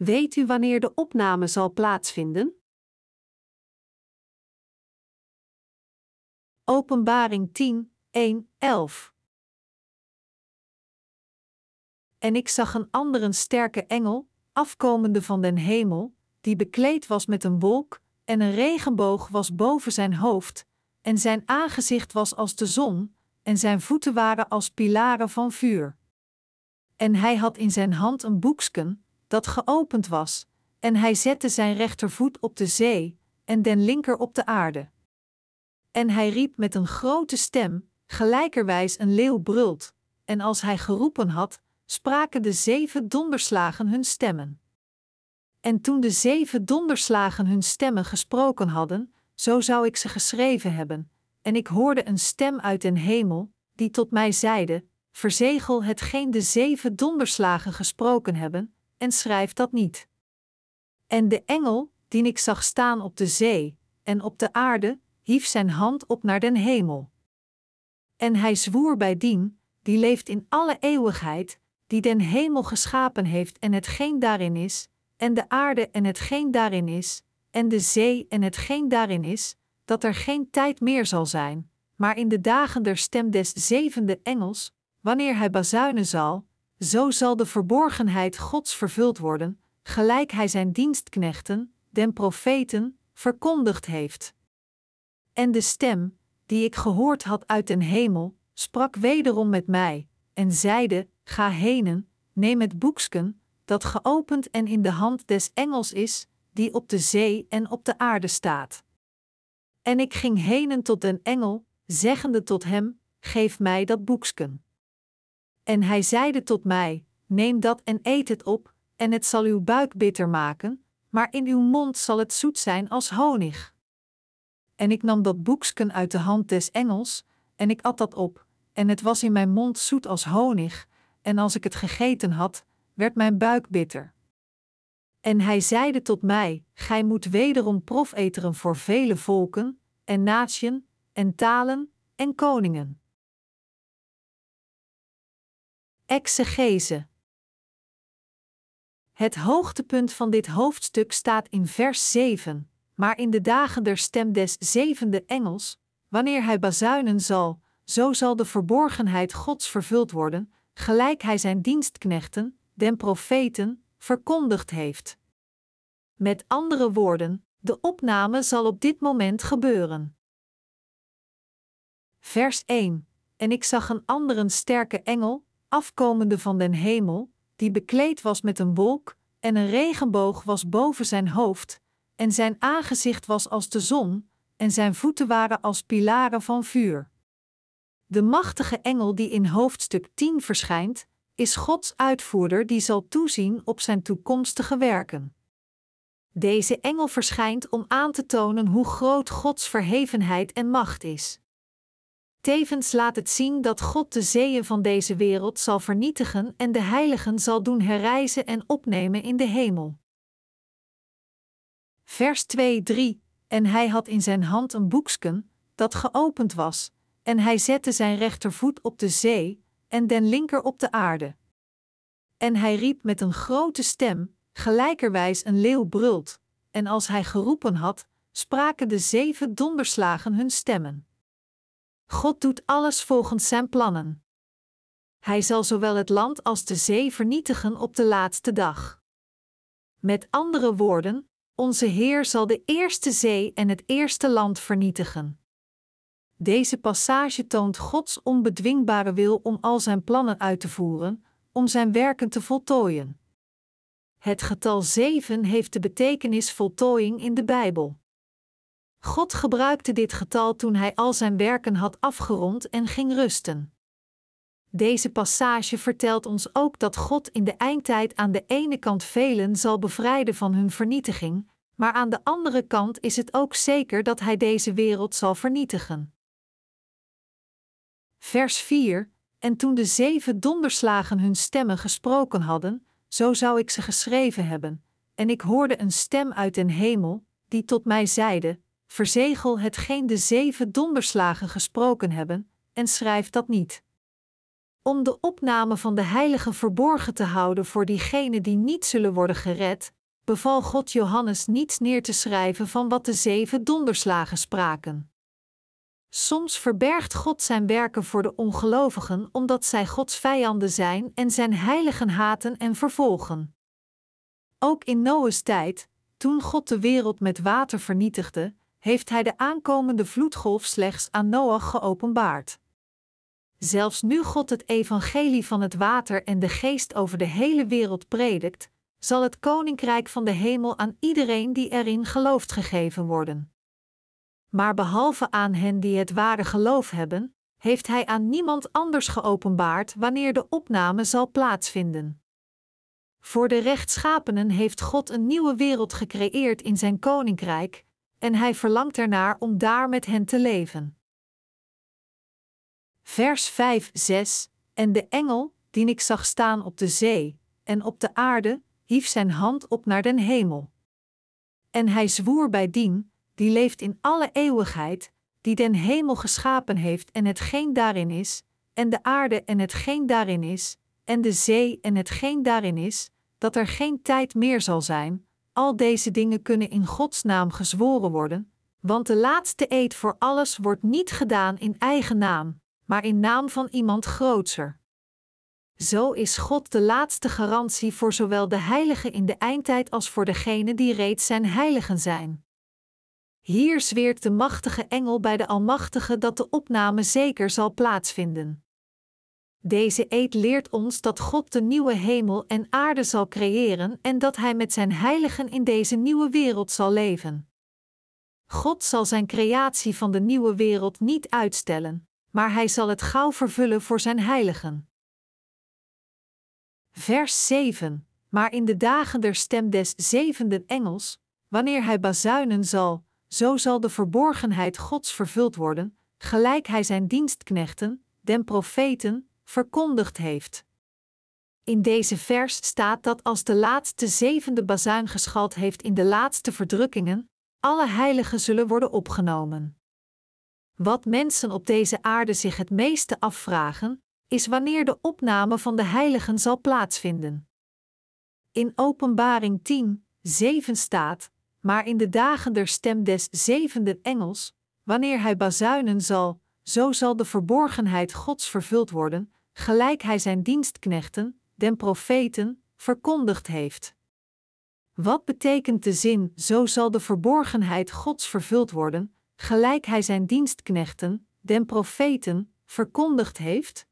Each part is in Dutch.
Weet u wanneer de opname zal plaatsvinden? Openbaring 10, 1, 11. En ik zag een andere sterke engel, afkomende van den hemel, die bekleed was met een wolk, en een regenboog was boven zijn hoofd, en zijn aangezicht was als de zon, en zijn voeten waren als pilaren van vuur. En hij had in zijn hand een boeksken, dat geopend was, en hij zette zijn rechtervoet op de zee, en den linker op de aarde. En hij riep met een grote stem, gelijkerwijs een leeuw brult, en als hij geroepen had, spraken de zeven donderslagen hun stemmen. En toen de zeven donderslagen hun stemmen gesproken hadden, zo zou ik ze geschreven hebben, en ik hoorde een stem uit den hemel, die tot mij zeide: Verzegel hetgeen de zeven donderslagen gesproken hebben, en schrijf dat niet. En de engel, die ik zag staan op de zee en op de aarde, hief zijn hand op naar den hemel. En hij zwoer bij dien, die leeft in alle eeuwigheid, die den hemel geschapen heeft en hetgeen daarin is, en de aarde en hetgeen daarin is, en de zee en hetgeen daarin is, dat er geen tijd meer zal zijn, maar in de dagen der stem des zevende engels, wanneer hij bazuinen zal, zo zal de verborgenheid Gods vervuld worden, gelijk hij zijn dienstknechten, den profeten, verkondigd heeft. En de stem, die ik gehoord had uit den hemel, sprak wederom met mij, en zeide: Ga henen, neem het boeksken, dat geopend en in de hand des engels is, die op de zee en op de aarde staat. En ik ging henen tot den engel, zeggende tot hem: Geef mij dat boeksken. En hij zeide tot mij: Neem dat en eet het op, en het zal uw buik bitter maken, maar in uw mond zal het zoet zijn als honig. En ik nam dat boeksken uit de hand des engels, en ik at dat op, en het was in mijn mond zoet als honig, en als ik het gegeten had, werd mijn buik bitter. En hij zeide tot mij: Gij moet wederom profeteren voor vele volken, en natieën, en talen, en koningen. Exegese Het hoogtepunt van dit hoofdstuk staat in vers 7, maar in de dagen der stem des zevende engels, wanneer hij bazuinen zal, zo zal de verborgenheid Gods vervuld worden, gelijk hij zijn dienstknechten, den profeten, verkondigd heeft. Met andere woorden, de opname zal op dit moment gebeuren. Vers 1: En ik zag een andere sterke engel, afkomende van den hemel, die bekleed was met een wolk, en een regenboog was boven zijn hoofd, en zijn aangezicht was als de zon, en zijn voeten waren als pilaren van vuur. De machtige engel die in hoofdstuk 10 verschijnt, is Gods uitvoerder die zal toezien op zijn toekomstige werken. Deze engel verschijnt om aan te tonen hoe groot Gods verhevenheid en macht is. Tevens laat het zien dat God de zeeën van deze wereld zal vernietigen en de heiligen zal doen herrijzen en opnemen in de hemel. Vers 2-3 En hij had in zijn hand een boeksken, dat geopend was, en hij zette zijn rechtervoet op de zee, en den linker op de aarde. En hij riep met een grote stem, gelijkerwijs een leeuw brult, en als hij geroepen had, spraken de zeven donderslagen hun stemmen. God doet alles volgens zijn plannen. Hij zal zowel het land als de zee vernietigen op de laatste dag. Met andere woorden, onze Heer zal de eerste zee en het eerste land vernietigen. Deze passage toont Gods onbedwingbare wil om al zijn plannen uit te voeren, om zijn werken te voltooien. Het getal 7 heeft de betekenis voltooiing in de Bijbel. God gebruikte dit getal toen hij al zijn werken had afgerond en ging rusten. Deze passage vertelt ons ook dat God in de eindtijd aan de ene kant velen zal bevrijden van hun vernietiging, maar aan de andere kant is het ook zeker dat Hij deze wereld zal vernietigen. Vers 4: En toen de zeven donderslagen hun stemmen gesproken hadden, zo zou ik ze geschreven hebben, en ik hoorde een stem uit den hemel, die tot mij zeide: Verzegel hetgeen de zeven donderslagen gesproken hebben, en schrijf dat niet. Om de opname van de Heilige verborgen te houden voor diegenen die niet zullen worden gered, beval God Johannes niets neer te schrijven van wat de zeven donderslagen spraken. Soms verbergt God zijn werken voor de ongelovigen omdat zij Gods vijanden zijn en zijn heiligen haten en vervolgen. Ook in Noah's tijd, toen God de wereld met water vernietigde, heeft hij de aankomende vloedgolf slechts aan Noach geopenbaard. Zelfs nu God het evangelie van het water en de geest over de hele wereld predikt, zal het koninkrijk van de hemel aan iedereen die erin gelooft gegeven worden. Maar behalve aan hen die het ware geloof hebben, heeft hij aan niemand anders geopenbaard wanneer de opname zal plaatsvinden. Voor de rechtschapenen heeft God een nieuwe wereld gecreëerd in zijn koninkrijk, en hij verlangt ernaar om daar met hen te leven. Vers 5, 6 En de engel, die ik zag staan op de zee en op de aarde, hief zijn hand op naar den hemel. En hij zwoer bij dien, die leeft in alle eeuwigheid, die den hemel geschapen heeft en hetgeen daarin is, en de aarde en hetgeen daarin is, en de zee en hetgeen daarin is, dat er geen tijd meer zal zijn, al deze dingen kunnen in Gods naam gezworen worden, want de laatste eed voor alles wordt niet gedaan in eigen naam, maar in naam van iemand grootser. Zo is God de laatste garantie voor zowel de heiligen in de eindtijd als voor degenen die reeds zijn heiligen zijn. Hier zweert de machtige engel bij de Almachtige dat de opname zeker zal plaatsvinden. Deze eed leert ons dat God de nieuwe hemel en aarde zal creëren en dat Hij met zijn heiligen in deze nieuwe wereld zal leven. God zal zijn creatie van de nieuwe wereld niet uitstellen, maar Hij zal het gauw vervullen voor zijn heiligen. Vers 7 Maar in de dagen der stem des zevende engels, wanneer Hij bazuinen zal, zo zal de verborgenheid Gods vervuld worden, gelijk Hij zijn dienstknechten, den profeten, verkondigd heeft. In deze vers staat dat als de laatste zevende bazuin geschald heeft in de laatste verdrukkingen, alle heiligen zullen worden opgenomen. Wat mensen op deze aarde zich het meeste afvragen, is wanneer de opname van de heiligen zal plaatsvinden. In Openbaring 10, 7 staat: Maar in de dagen der stem des zevende engels, wanneer hij bazuinen zal, zo zal de verborgenheid Gods vervuld worden, gelijk hij zijn dienstknechten, den profeten, verkondigd heeft. Wat betekent de zin: zo zal de verborgenheid Gods vervuld worden, gelijk hij zijn dienstknechten, den profeten, verkondigd heeft?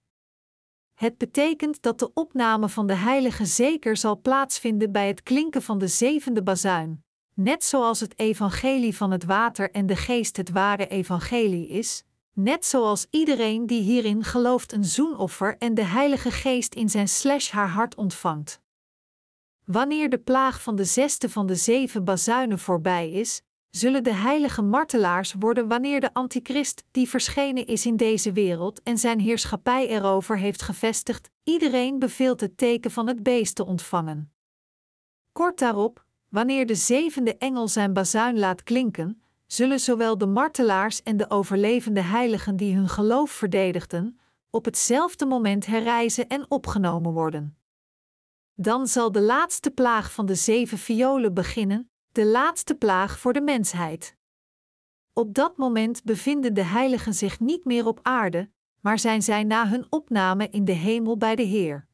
Het betekent dat de opname van de heilige zeker zal plaatsvinden bij het klinken van de zevende bazuin, net zoals het evangelie van het water en de geest het ware evangelie is, net zoals iedereen die hierin gelooft een zoenoffer en de Heilige Geest in zijn slash haar hart ontvangt. Wanneer de plaag van de zesde van de zeven bazuinen voorbij is, zullen de heilige martelaars worden wanneer de antichrist, die verschenen is in deze wereld en zijn heerschappij erover heeft gevestigd, iedereen beveelt het teken van het beest te ontvangen. Kort daarop, wanneer de zevende engel zijn bazuin laat klinken, zullen zowel de martelaars en de overlevende heiligen die hun geloof verdedigden, op hetzelfde moment herrijzen en opgenomen worden. Dan zal de laatste plaag van de zeven violen beginnen, de laatste plaag voor de mensheid. Op dat moment bevinden de heiligen zich niet meer op aarde, maar zijn zij na hun opname in de hemel bij de Heer.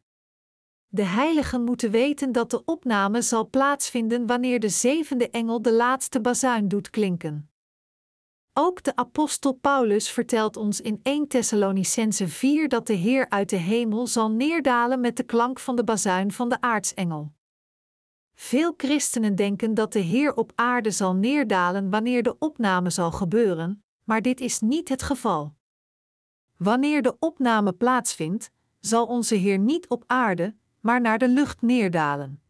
De heiligen moeten weten dat de opname zal plaatsvinden wanneer de zevende engel de laatste bazuin doet klinken. Ook de apostel Paulus vertelt ons in 1 Thessalonicense 4 dat de Heer uit de hemel zal neerdalen met de klank van de bazuin van de aartsengel. Veel christenen denken dat de Heer op aarde zal neerdalen wanneer de opname zal gebeuren, maar dit is niet het geval. Wanneer de opname plaatsvindt, zal onze Heer niet op aarde, maar naar de lucht neerdalen.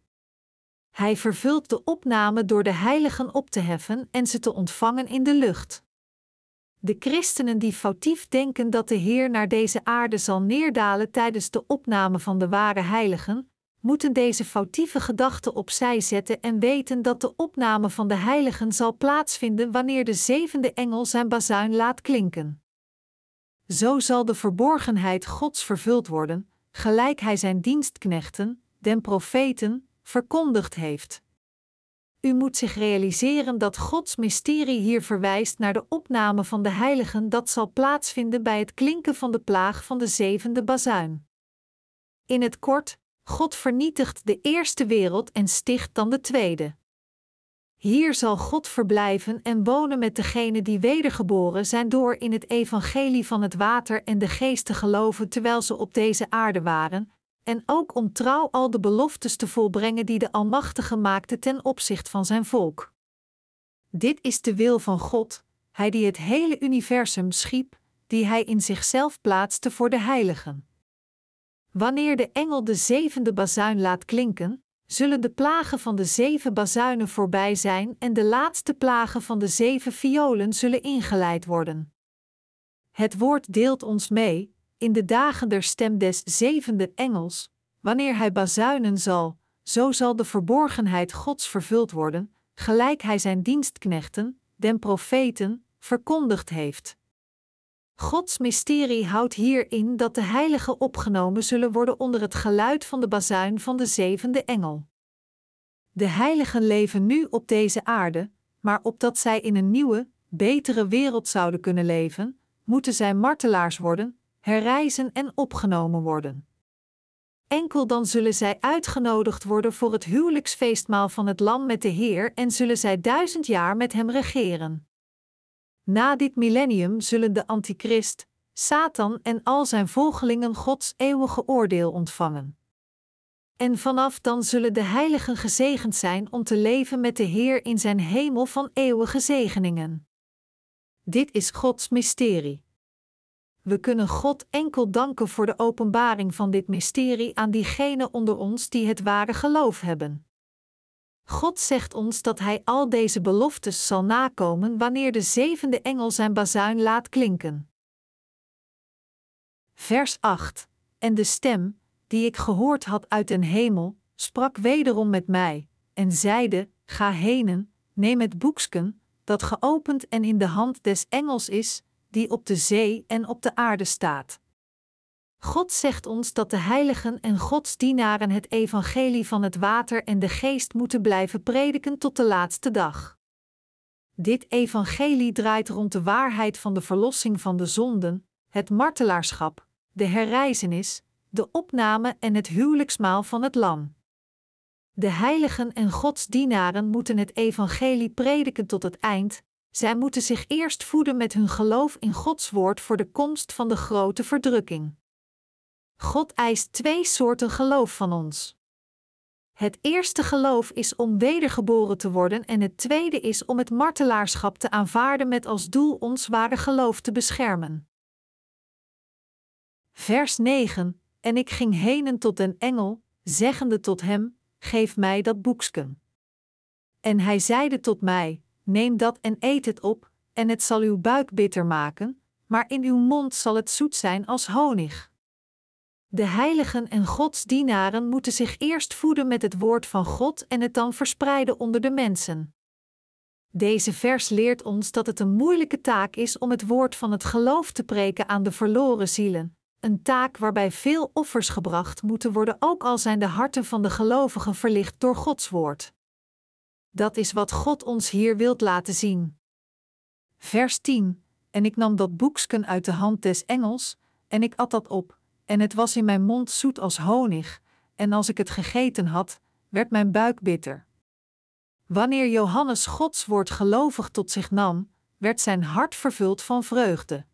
Hij vervult de opname door de heiligen op te heffen en ze te ontvangen in de lucht. De christenen die foutief denken dat de Heer naar deze aarde zal neerdalen tijdens de opname van de ware heiligen, moeten deze foutieve gedachten opzij zetten en weten dat de opname van de heiligen zal plaatsvinden wanneer de zevende engel zijn bazuin laat klinken. zo zal de verborgenheid Gods vervuld worden, gelijk Hij zijn dienstknechten, den profeten, verkondigd heeft. U moet zich realiseren dat Gods mysterie hier verwijst naar de opname van de heiligen dat zal plaatsvinden bij het klinken van de plaag van de zevende bazuin. In het kort, God vernietigt de eerste wereld en sticht dan de tweede. Hier zal God verblijven en wonen met degenen die wedergeboren zijn door in het evangelie van het water en de geest te geloven terwijl ze op deze aarde waren, en ook om trouw al de beloftes te volbrengen die de Almachtige maakte ten opzicht van zijn volk. Dit is de wil van God, Hij die het hele universum schiep, die Hij in zichzelf plaatste voor de heiligen. Wanneer de engel de zevende bazuin laat klinken, zullen de plagen van de zeven bazuinen voorbij zijn en de laatste plagen van de zeven violen zullen ingeleid worden. Het woord deelt ons mee, in de dagen der stem des zevende engels, wanneer hij bazuinen zal, zo zal de verborgenheid Gods vervuld worden, gelijk hij zijn dienstknechten, den profeten, verkondigd heeft. Gods mysterie houdt hierin dat de heiligen opgenomen zullen worden onder het geluid van de bazuin van de zevende engel. De heiligen leven nu op deze aarde, maar opdat zij in een nieuwe, betere wereld zouden kunnen leven, moeten zij martelaars worden, herrijzen en opgenomen worden. Enkel dan zullen zij uitgenodigd worden voor het huwelijksfeestmaal van het Lam met de Heer en zullen zij duizend jaar met hem regeren. Na dit millennium zullen de Antichrist, Satan en al zijn volgelingen Gods eeuwige oordeel ontvangen. En vanaf dan zullen de heiligen gezegend zijn om te leven met de Heer in zijn hemel van eeuwige zegeningen. Dit is Gods mysterie. We kunnen God enkel danken voor de openbaring van dit mysterie aan diegenen onder ons die het ware geloof hebben. God zegt ons dat Hij al deze beloftes zal nakomen wanneer de zevende engel zijn bazuin laat klinken. Vers 8: En de stem, die ik gehoord had uit den hemel, sprak wederom met mij, en zeide: Ga henen, neem het boeksken, dat geopend en in de hand des engels is, die op de zee en op de aarde staat. God zegt ons dat de heiligen en Gods dienaren het evangelie van het water en de geest moeten blijven prediken tot de laatste dag. Dit evangelie draait rond de waarheid van de verlossing van de zonden, het martelaarschap, de herrijzenis, de opname en het huwelijksmaal van het Lam. De heiligen en Gods dienaren moeten het evangelie prediken tot het eind, zij moeten zich eerst voeden met hun geloof in Gods woord voor de komst van de grote verdrukking. God eist twee soorten geloof van ons. Het eerste geloof is om wedergeboren te worden en het tweede is om het martelaarschap te aanvaarden met als doel ons ware geloof te beschermen. Vers 9: En ik ging henen tot den engel, zeggende tot hem: Geef mij dat boeksken. En hij zeide tot mij: Neem dat en eet het op, en het zal uw buik bitter maken, maar in uw mond zal het zoet zijn als honig. De heiligen en Gods dienaren moeten zich eerst voeden met het woord van God en het dan verspreiden onder de mensen. Deze vers leert ons dat het een moeilijke taak is om het woord van het geloof te preken aan de verloren zielen, een taak waarbij veel offers gebracht moeten worden, ook al zijn de harten van de gelovigen verlicht door Gods woord. Dat is wat God ons hier wilt laten zien. Vers 10: En ik nam dat boeksken uit de hand des engels, en ik at dat op, en het was in mijn mond zoet als honig, en als ik het gegeten had, werd mijn buik bitter. Wanneer Johannes Gods woord gelovig tot zich nam, werd zijn hart vervuld van vreugde.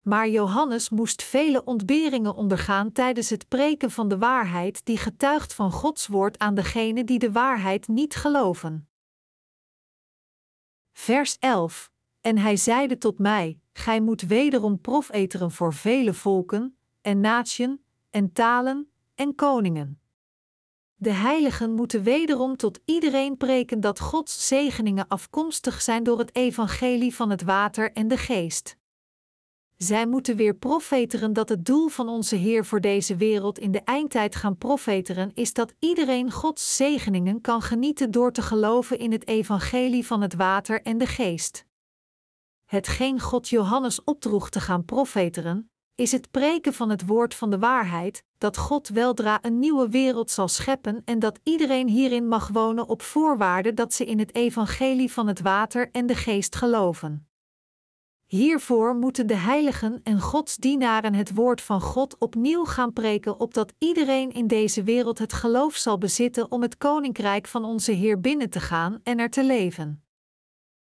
Maar Johannes moest vele ontberingen ondergaan tijdens het preken van de waarheid die getuigt van Gods woord aan degenen die de waarheid niet geloven. Vers 11: En hij zeide tot mij: Gij moet wederom profeteren voor vele volken, en natien, en talen, en koningen. De heiligen moeten wederom tot iedereen preken dat Gods zegeningen afkomstig zijn door het evangelie van het water en de geest. Zij moeten weer profeteren dat het doel van onze Heer voor deze wereld in de eindtijd gaan profeteren is dat iedereen Gods zegeningen kan genieten door te geloven in het evangelie van het water en de geest. hetgeen God Johannes opdroeg te gaan profeteren, is het preken van het woord van de waarheid, dat God weldra een nieuwe wereld zal scheppen en dat iedereen hierin mag wonen op voorwaarde dat ze in het evangelie van het water en de geest geloven. Hiervoor moeten de heiligen en godsdienaren het woord van God opnieuw gaan preken, opdat iedereen in deze wereld het geloof zal bezitten om het koninkrijk van onze Heer binnen te gaan en er te leven.